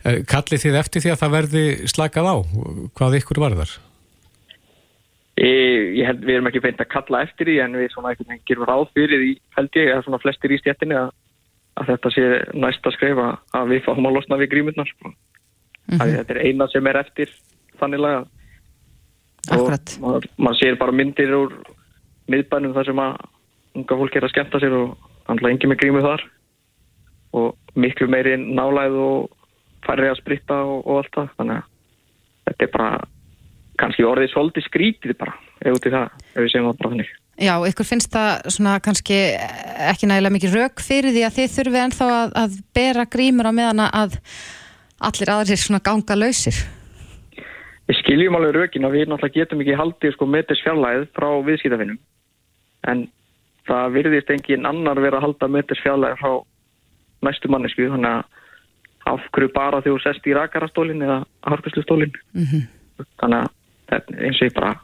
Kallið þið eftir því að það verði slakað á hvað ykkur var þar? Ég, ég held við erum ekki beint að kalla eftir því en við svona veginn gerum ráð fyrir því held ég að svona flestir í stjættinni að að þetta sé næsta skrifa að við fáum að losna við grímurnar mm -hmm. þetta er eina sem er eftir þannig laga. Akkurat. og maður, maður sér bara myndir úr miðbænum þar sem að unga fólk er að skemmta sér og handla engi með grímu þar. Og miklu meiri nálæð og færri að spritta og, og allt það. Þannig að þetta er bara kannski orðið svolítið skrítið bara ef við segjum það bara þannig Já, ykkur finnst það svona kannski ekki nægilega mikið rauk fyrir því að þið þurfið ennþá að, að bera grímur á meðan að allir aðrir svona ganga lausir. Við skiljum alveg raukin að við náttúrulega getum ekki haldið sko meters fjarlæð frá viðskiptafinnum en það virðist engin annar vera að halda meters fjarlæð frá næstu mannesku þannig að afhverju bara þegar þú sest í rakarastólinn eða harkastustólinn mm -hmm. þannig að eins og ég bara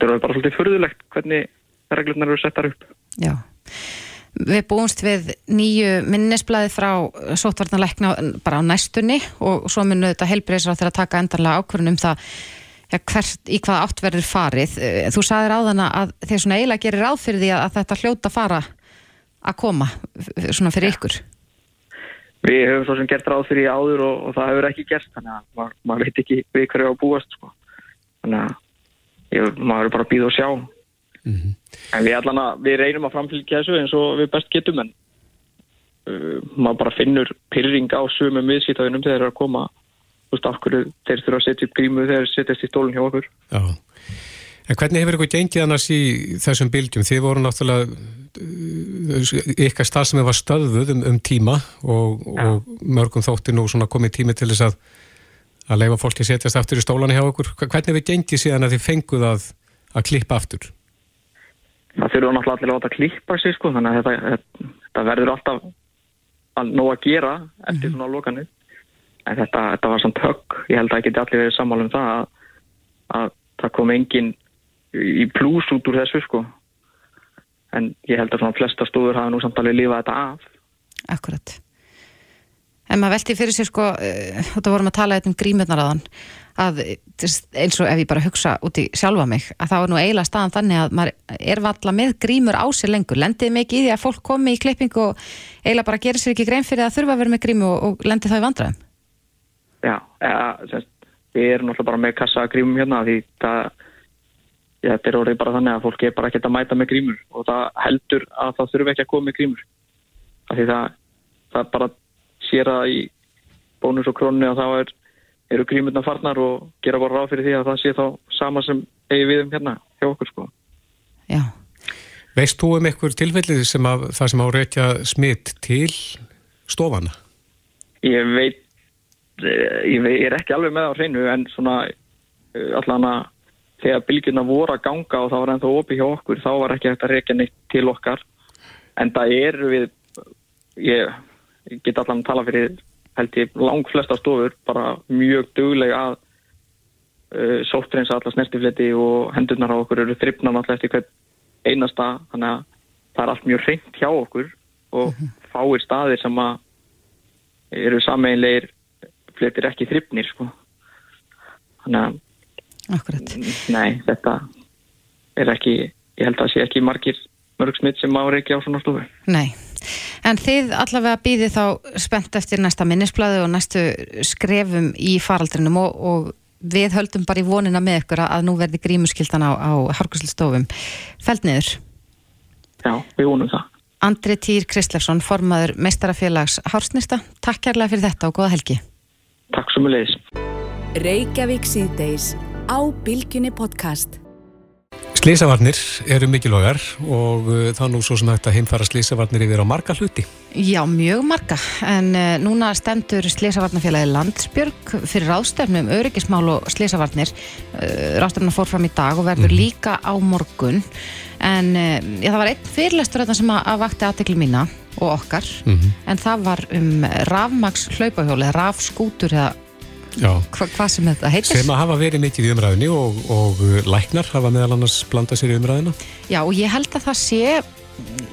það er bara svolítið förðulegt hvernig reglunar eru settar upp. Já. Við búumst við nýju minnisblæði frá sótvarnarleikna bara á næstunni og svo munu þetta helbreyðsra þegar að taka endanlega ákvörðun um það ja, hvert, í hvað átt verður farið. Eh, þú sagðir á þann að þeir svona eiginlega gerir fyrir því að þetta hljóta fara að koma svona fyrir ykkur. Við höfum svo sem gert ráð fyrir áður og, og það hefur ekki gert þannig að maður, maður veit ekki við hverju á að búast sko. Þannig að ég, maður er bara að býða og sjá Mm -hmm. En við, allan að, við reynum að framfylgja þessu eins og við best getum en uh, maður bara finnur pyrring á sumum viðskiptaðunum þegar það er að koma þú veist af hverju þeir þurfa að setja upp grímu þegar þeir setjast í stólun hjá okkur Já, En hvernig hefur ykkur gengið annars í þessum bylgjum? Þið voru náttúrulega uh, ykkar stað sem var stöðuð um, um tíma og, og mörgum þótti nú svona komið tími til þess að að leifa fólki setjast aftur í stólanu hjá okkur. Hvernig hefur gengið síðan að þið fenguð að, að klippa aftur? Það þurfa náttúrulega allir að láta klippa sig sko, þannig að þetta, þetta verður alltaf að nóg að gera eftir svona lokanir. En þetta, þetta var samt högg, ég held að ekki allir verið sammála um það að, að það kom engin í plús út úr þessu sko. En ég held að svona flesta stóður hafa nú samt alveg lífað þetta af. Akkurat En maður velti fyrir sér sko, uh, þetta vorum að tala eitthvað um grímurnar að eins og ef ég bara hugsa út í sjálfa mig að það var nú eiginlega staðan þannig að maður er valla með grímur á sér lengur. Lendið mikið í því að fólk komi í klipping og eiginlega bara gerir sér ekki grein fyrir að þurfa að vera með grímu og, og lendi það í vandræðum. Já, semst, við erum náttúrulega bara með kassa grímum hérna því það ja, þetta er orðið bara þannig að fólk er bara ekkert að mæta með grímur og það heldur að það þurfa ekki að koma með grímur. Það, það bara sér að í bónus og krónu og þá er eru grímurna farnar og gera bara ráð fyrir því að það sé þá sama sem eigi við um hérna hjá okkur sko. Já. Veist þú um einhver tilfellið sem að það sem áreitja smitt til stofana? Ég veit, eh, ég veit, ég er ekki alveg með á hreinu en svona eh, allan að þegar bylgjurna voru að ganga og það var ennþá opið hjá okkur þá var ekki hægt að reykja neitt til okkar en það eru við ég, ég get allan að tala fyrir held ég lang flesta stofur bara mjög duglega að uh, sóttreynsa alla snertifleti og hendurnar á okkur eru þryfna náttúrulega eftir hvern einasta þannig að það er allt mjög reynd hjá okkur og mm -hmm. fáir staðir sem að eru sameinleir fletir ekki þryfnir sko. þannig að Akkurat. nei, þetta er ekki, ég held að það sé ekki margir mörg smitt sem ári ekki á svona stofu Nei En þið allavega býðið þá spennt eftir næsta minnisblöðu og næstu skrefum í faraldrinum og, og við höldum bara í vonina með ykkur að nú verði grímuskildan á, á harkuslistofum. Fælt niður. Já, við vonum það. Andri Týr Kristlefsson, formaður meistarafélags Hársnista. Takk kærlega fyrir þetta og goða helgi. Takk svo mjög leiðis. Reykjavík síðdeis á Bilginni podcast. Slísavarnir eru mikilvægar og uh, þá nú svo sem þetta heimfara slísavarnir yfir á marga hluti. Já, mjög marga, en uh, núna stendur slísavarnarfélagi Landsbjörg fyrir ráðstefnum öryggismál og slísavarnir. Uh, ráðstefnum fór fram í dag og verður mm. líka á morgun, en já, það var einn fyrirlestur sem að, að vakti aðtekli mína og okkar, mm -hmm. en það var um rafmaks hlaupahjóli, rafskútur eða Hva, hvað sem þetta heitir. Sem að hafa verið mikið í umræðinu og, og uh, læknar hafa meðal annars blandað sér í umræðinu já og ég held að það sé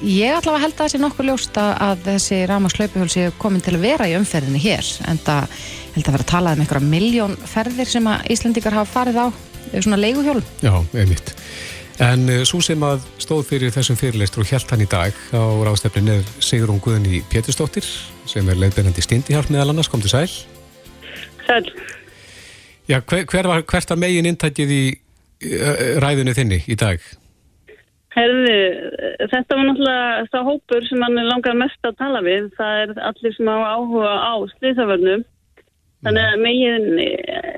ég allavega held að það sé nokkuð ljóst að þessi rámaslaupuhjól sé komin til að vera í umferðinu hér en það held að vera að talað um einhverja miljón ferðir sem að Íslandikar hafa farið á svona leiguhjól já, einmitt. En uh, svo sem að stóð fyrir þessum fyrirleistur og hjælt hann í dag á ráðstefnin er Sigrun Guðni Péturstóttir sem er leiðbeinandi stindihjálp meðal annars, kom til sæl Sæl. Já, hver, hver var, hvert var megin inntækið í ræðinu þinni í dag? Herði, þetta var náttúrulega það hópur sem hann langar mest að tala við. Það er allir sem á áhuga á slíðavörnum. Þannig að megin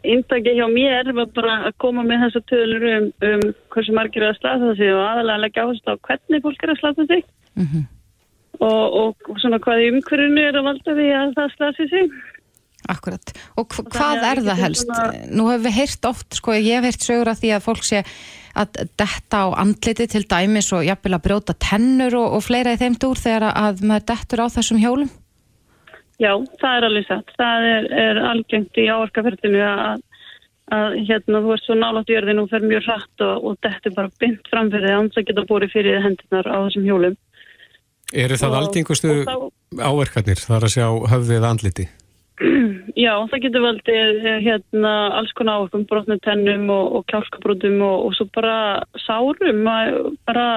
inntækið hjá mér var bara að koma með þessa tölur um, um hversu margir er að slata sig og aðalega leggja áherslu á hvernig fólk er að slata sig. Mm -hmm. og, og svona hvað í umhverjunu er að valda því að það slati sig. Akkurat. Og hva, hvað er það helst? Svona... Nú hefur við heyrt oft, sko, ég hef heyrt sögur að því að fólk sé að detta á andliti til dæmis og jafnvel að brjóta tennur og, og fleira í þeim dúr þegar að maður dettur á þessum hjólum? Já, það er alveg satt. Það er, er algengt í áorkaferðinu að, að hérna þú ert svo nálátt í örðinu og fer mjög hratt og, og dettur bara bynt framfyrir því að það geta búið fyrir hendunar á þessum hjólum. Eru það algengustu áverkarnir þar að sjá höfðið andliti? [clears throat] Já, það getur valdið eh, hérna alls konar áhukum, brotnum tennum og, og kjálkabrótum og, og svo bara sárum, bara,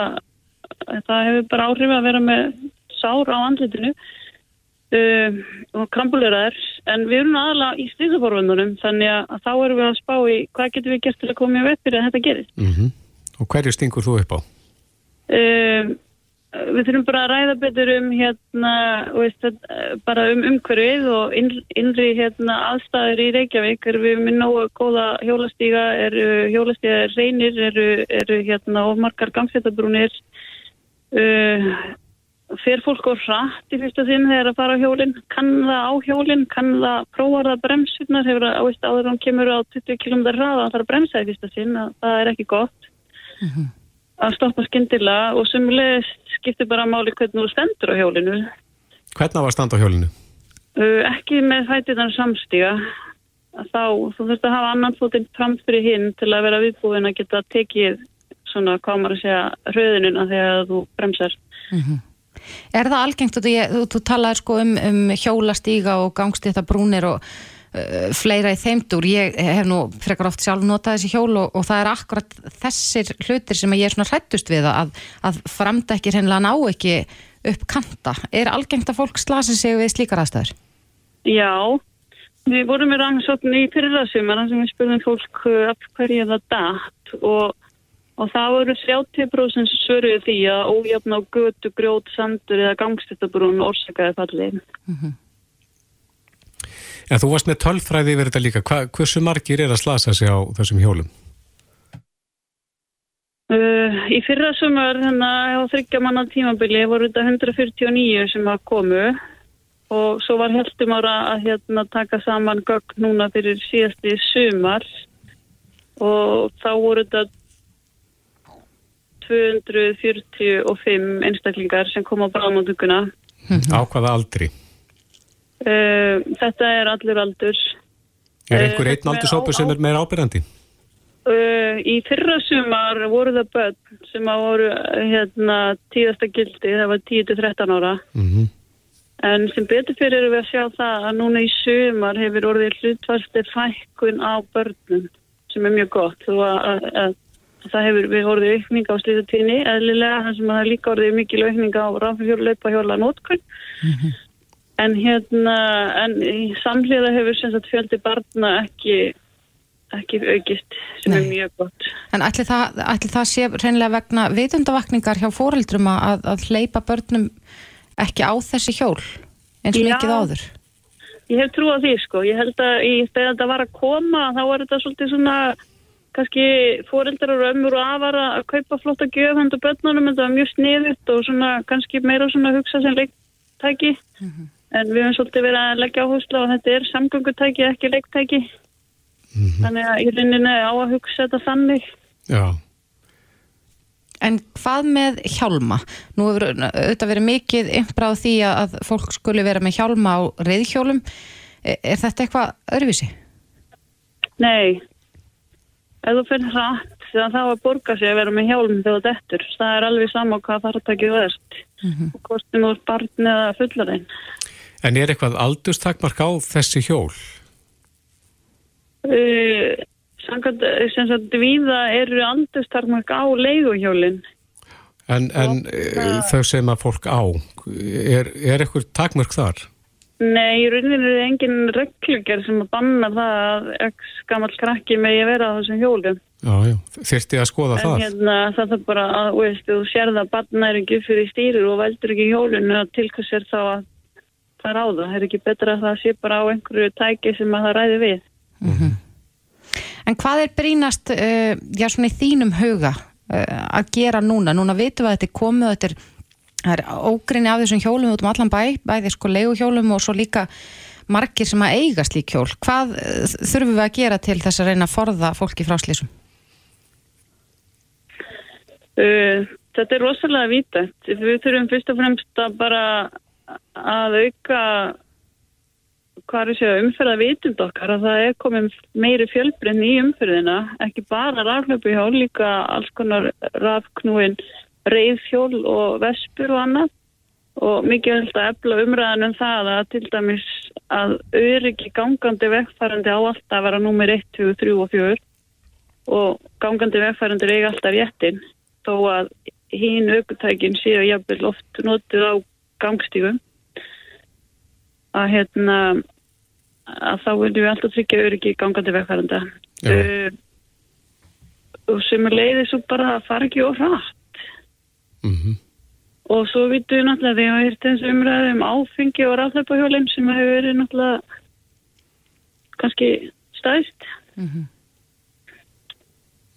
það hefur bara áhrif að vera með sár á andlitinu uh, og krampuleraðir, en við erum aðalega í slísaforvöndunum, þannig að þá erum við að spá í hvað getur við gert til að koma í veg fyrir að þetta gerir. Mm -hmm. Og hverju stingur þú upp á? Uh, við þurfum bara að ræða betur um hérna, veist, þetta, bara um umhverfið og inn, innri hérna aðstæður í Reykjavík. Er við með nógu góða hjólastíga, eru hjólastíga reynir, eru, eru hérna og margar gangstættabrúnir uh, fer fólk á hratt í fyrsta sinn þegar að fara á hjólinn, kann það á hjólinn, kann það prófa það bremsunar, hefur að, áður hann kemur á 20 km hraða, það þarf að bremsa í fyrsta sinn, að, það er ekki gott að stoppa skyndilega og sumulegist skiptir bara máli hvernig þú stendur á hjólinu. Hvernig var stand á hjólinu? Uh, ekki með fætiðan samstíga. Þá, þú þurft að hafa annan fótinn fram fyrir hinn til að vera viðbúin að geta tekið svona, hvað maður að segja, hröðunina þegar þú bremsar. Er það algengt, þú, þú, þú talaði sko um, um hjólastíga og gangstíta brúnir og fleira í þeimdur, ég hef nú frekar oft sjálf notað þessi hjól og, og það er akkurat þessir hlutir sem ég er svona hrættust við að, að framdækir hennilega ná ekki upp kanta. Er algengt að fólk slasi sig við slíkar aðstæður? Já, við vorum með rannsókn í fyrirraðsumar sem við spurðum fólk uh, af hverju það datt og, og það voru 30% svöruð því að ójafn á götu, grjót, sandur eða gangstættabrún orsakaði fallið. En þú varst með tölfræði yfir þetta líka. Hva, hversu margir er að slasa sig á þessum hjólum? Uh, í fyrra sumar hérna á þryggja manna tímabili voru þetta 149 sem að komu og svo var heldum ára að hérna taka saman gögn núna fyrir síðasti sumar og þá voru þetta 245 einstaklingar sem kom á bráðmónduguna. Á hvaða aldri? Uh, þetta er allir aldur. Er einhver Eh, einn aldurshópur sem er meira ábyrjandi? Uh, í fyrra sumar voru það börn sem að voru hérna tíðasta gildi, það var 10-13 ára. Mm En sem betur fyrir erum við að sjá það að núna í sumar hefur orðið hlutvalsti fækkun á börnum sem er mjög gott. Þú að, að, að það hefur við orðið aukning á slítatíðni eðlilega þar sem að það líka orðið mikil aukning á leipa hjóla nótkun. En hérna, en í samhliða hefur sem sagt fjöldi barna ekki, ekki aukist sem er Nei. mjög gott. En ætli það, ætli það sé reynilega vegna vitundavakningar hjá fóreldrum að, að hleypa börnum ekki á þessi hjól eins og mikið áður? Ég hef trú á því sko, ég held að í, þegar þetta var að koma þá var þetta svolítið svona kannski fóreldrar og ömmur og afar að kaupa flotta gjöf hendur börnunum þetta var mjög sniðut og svona kannski meira svona hugsa sem leiktæki en við höfum svolítið verið að leggja áherslu að þetta er samgöngutæki ekki leiktæki þannig að í rauninni á að hugsa þetta þannig Já. En hvað með hjálma? Nú hefur auðvitað verið mikið ymbra á því að að fólk skuli vera með hjálma á reyðhjólum. Er, er þetta eitthvað öðruvísi? Nei, ef þú hratt þá þá að borga sig að vera með hjálm þegar þú dettur, það er alveg sama hvað þarftakið verðst og hvort sem þú ert barn eða fullarinn En er eitthvað aldurstakmark á þessi hjól? Uh, samkvæmt, eh, sem sagt, víða eru andustarmark á leiguhjólinn. En, en uh, þau sem að fólk á, er, er eitthvað takmörk þar? Nei, í rauninni er engin reglugjör sem að banna það að x gammal krakki megi vera á þessum hjólum. Já, já, þyrfti að skoða En það. hérna, það er bara að, veist, þú sérð að barn er ekki fyrir stýrir og veldur ekki hjólinu og til hvers er þá að það er á það. Það er ekki betra að það sé bara á einhverju tæki sem að það ræði við. En hvað er brínast, uh, já svona í þínum huga uh, að gera núna? Núna vitum við að þetta er komið og þetta er, er ógrinni af þessum hjólum út um allan bæ, bæði sko leiguhjólum og svo líka margir sem að eiga slík hjól. Hvað uh, þurfum við að gera til þess að reyna að forða fólki frá slísum? Uh, þetta er rosalega vítætt. Við þurfum fyrst og fremst að bara að auka hvað er sér umferða vitund okkar að það er komið meiri fjölbrinn í umferðina, ekki bara raflöpu hjól, líka alls konar rafknúin reyðhjól og vespur og annað. Og mikið held að efla umræðan um það að til dæmis að öryggi gangandi vegfærandi á alltaf að vera númer 1, 2, 3 og 4 og gangandi vegfærandi eiga alltaf réttin þó að hín aukutækin séu jafnvel oft notuð á gangstígum að hérna að þá viljum við alltaf tryggja öryggi gangandi vegfæranda uh, og sem er leiðið svo bara að fara ekki of hratt Mm og svo vitum við náttúrulega því að við þessu umræði um áfengi og rafleipahjólinn sem hefur verið náttúrulega kannski stæst.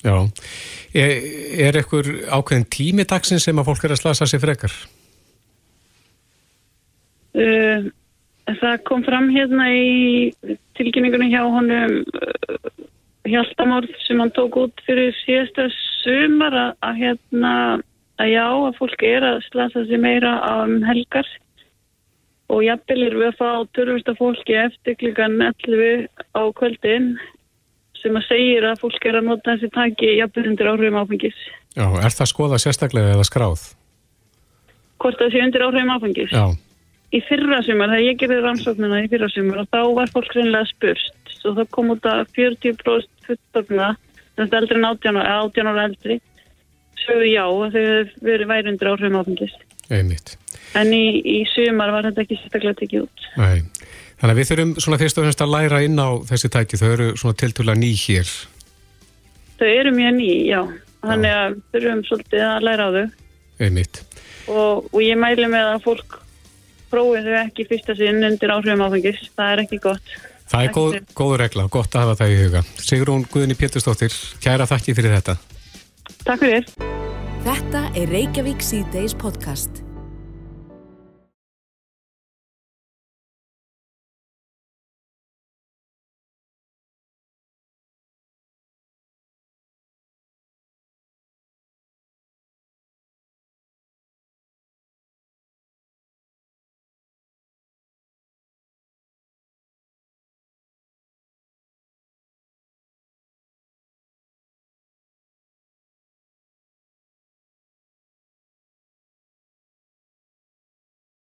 Já. Er, er ekkur ákveðin tími dagsins sem að fólk er að slasa sig frekar? Uh, það kom fram hérna í tilkynningunum hjá honum uh, Hjaltamórð sem hann tók út fyrir síðasta sumar að, að hérna að já að fólk er að slasa sig meira á um helgar. Og jafnvel er við að fá törfista fólki eftir klukkan 11 á kvöldin sem að segir að fólk er að nota þessi taki jafnvel undir áhrifum áfengis. Já, er það skoðað sérstaklega eða skráð? hvort það sé undir áhrifum áfengis? Já, í fyrra sumar, þegar ég gerði rannsóknina í fyrra sumar og þá var fólk reynilega spurst og það kom út að 40% fullorna, þetta eldri en 18 ára, 18 ára eldri sögðu já að þau verið væri undir áhrifum áfengis einmitt. en í, í sumar var þetta ekki sérstaklega tekið út Nei. Þannig að við þurfum svona fyrst og fremst að læra inn á þessi tæki, þau eru svona tiltúlega ný hér. þau eru mjög ný, já þannig að þurfum svolítið að læra á þau Einmitt. og, og ég mæli með að fólk prófi þau ekki fyrsta sinn undir áhrifum áfengis það er ekki gott Það er góð, góð regla, gott að hafa það í huga. Sigrún Guðni Pétursdóttir, kæra þakki fyrir þetta. Takk fyrir Þetta er Reykjavík C-Days podcast.